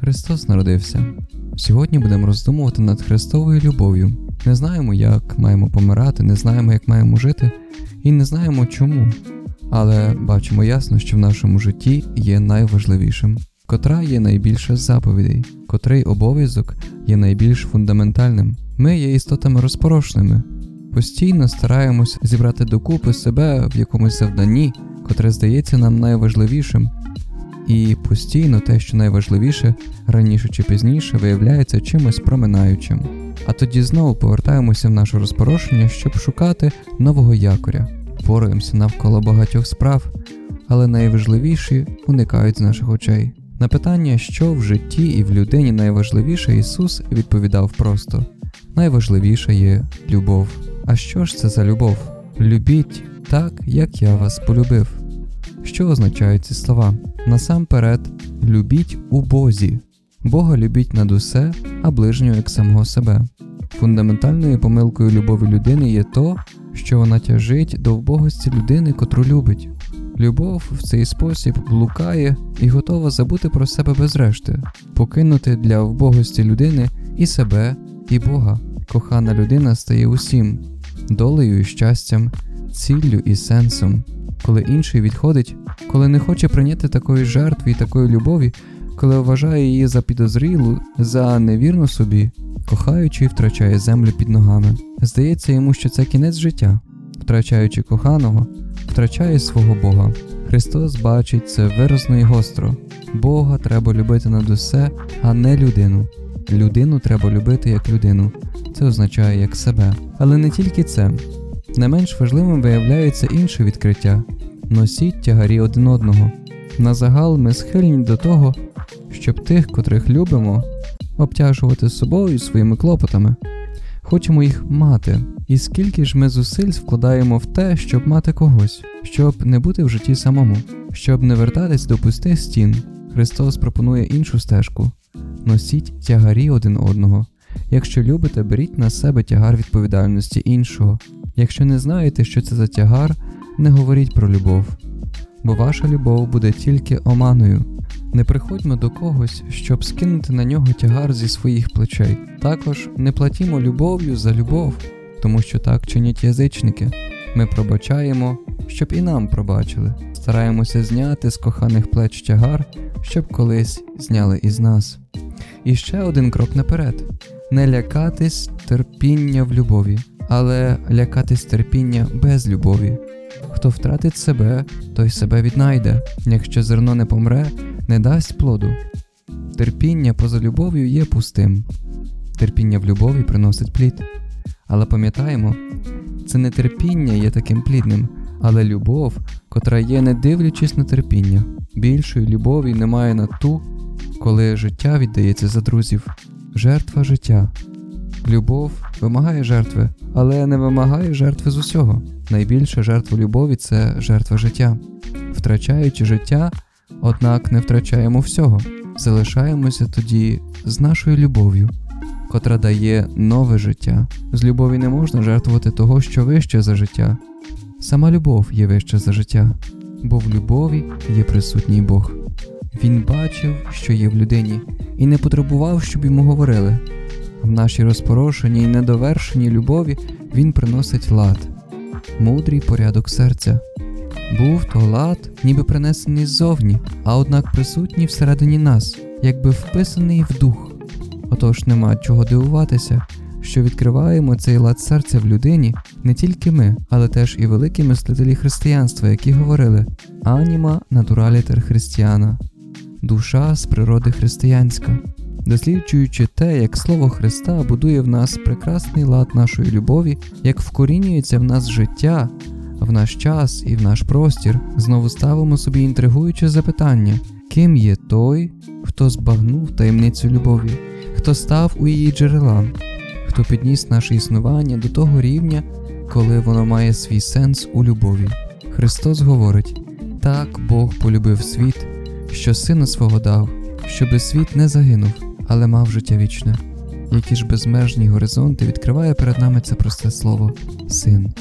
Христос народився. Сьогодні будемо роздумувати над Христовою любов'ю. Не знаємо, як маємо помирати, не знаємо, як маємо жити, і не знаємо чому. Але бачимо ясно, що в нашому житті є найважливішим, котра є найбільше заповідей, котрий обов'язок є найбільш фундаментальним. Ми є істотами розпорошними, постійно стараємось зібрати докупи себе в якомусь завданні, котре здається нам найважливішим. І постійно те, що найважливіше, раніше чи пізніше, виявляється чимось проминаючим. А тоді знову повертаємося в наше розпорошення, щоб шукати нового якоря, поруємося навколо багатьох справ, але найважливіші уникають з наших очей. На питання, що в житті і в людині найважливіше, Ісус відповідав просто: найважливіша є любов. А що ж це за любов? Любіть так, як я вас полюбив. Що означають ці слова? Насамперед, любіть у Бозі. Бога любіть над усе, а ближнього як самого себе. Фундаментальною помилкою любові людини є то, що вона тяжить до вбогості людини, котру любить. Любов в цей спосіб блукає і готова забути про себе без решти, покинути для вбогості людини і себе, і Бога. Кохана людина стає усім, долею і щастям, ціллю і сенсом. Коли інший відходить, коли не хоче прийняти такої жертви і такої любові, коли вважає її за підозрілу, за невірну собі, кохаючий втрачає землю під ногами. Здається йому, що це кінець життя, втрачаючи коханого, втрачає свого Бога. Христос бачить це виразно і гостро. Бога треба любити над усе, а не людину. Людину треба любити як людину, це означає як себе. Але не тільки це. Не менш важливим виявляється інше відкриття носіть тягарі один одного. На загал ми схильні до того, щоб тих, котрих любимо, обтяжувати собою своїми клопотами. Хочемо їх мати, і скільки ж ми зусиль вкладаємо в те, щоб мати когось, щоб не бути в житті самому, щоб не вертатись до пустих стін. Христос пропонує іншу стежку носіть тягарі один одного. Якщо любите, беріть на себе тягар відповідальності іншого. Якщо не знаєте, що це за тягар, не говоріть про любов, бо ваша любов буде тільки оманою. Не приходьмо до когось, щоб скинути на нього тягар зі своїх плечей. Також не платімо любов'ю за любов, тому що так чинять язичники. Ми пробачаємо, щоб і нам пробачили. Стараємося зняти з коханих плеч тягар, щоб колись зняли із нас. І ще один крок наперед: не лякатись терпіння в любові, але лякатись терпіння без любові. Хто втратить себе, той себе віднайде. Якщо зерно не помре, не дасть плоду. Терпіння поза любов'ю є пустим. Терпіння в любові приносить плід. Але пам'ятаємо, це не терпіння є таким плідним, але любов, котра є, не дивлячись на терпіння. Більшої любові немає на ту, коли життя віддається за друзів, жертва життя. Любов вимагає жертви, але не вимагає жертви з усього. Найбільша жертва любові це жертва життя. Втрачаючи життя, однак не втрачаємо всього, залишаємося тоді з нашою любов'ю, котра дає нове життя. З любові не можна жертвувати того, що вище за життя. Сама любов є вища за життя, бо в любові є присутній Бог. Він бачив, що є в людині, і не потребував, щоб йому говорили. В нашій розпорошеній і недовершеній любові він приносить лад, мудрий порядок серця. Був то лад, ніби принесений ззовні, а однак присутній всередині нас, якби вписаний в дух. Отож нема чого дивуватися, що відкриваємо цей лад серця в людині не тільки ми, але теж і великі мислителі християнства, які говорили аніма натуралітер християна, душа з природи християнська досліджуючи те, як слово Христа будує в нас прекрасний лад нашої любові, як вкорінюється в нас життя, в наш час і в наш простір, знову ставимо собі інтригуюче запитання, ким є той, хто збагнув таємницю любові, хто став у її джерела, хто підніс наше існування до того рівня, коли воно має свій сенс у любові. Христос говорить: так Бог полюбив світ, що сина свого дав, щоби світ не загинув але мав життя вічне. які ж безмежні горизонти відкриває перед нами це просте слово син.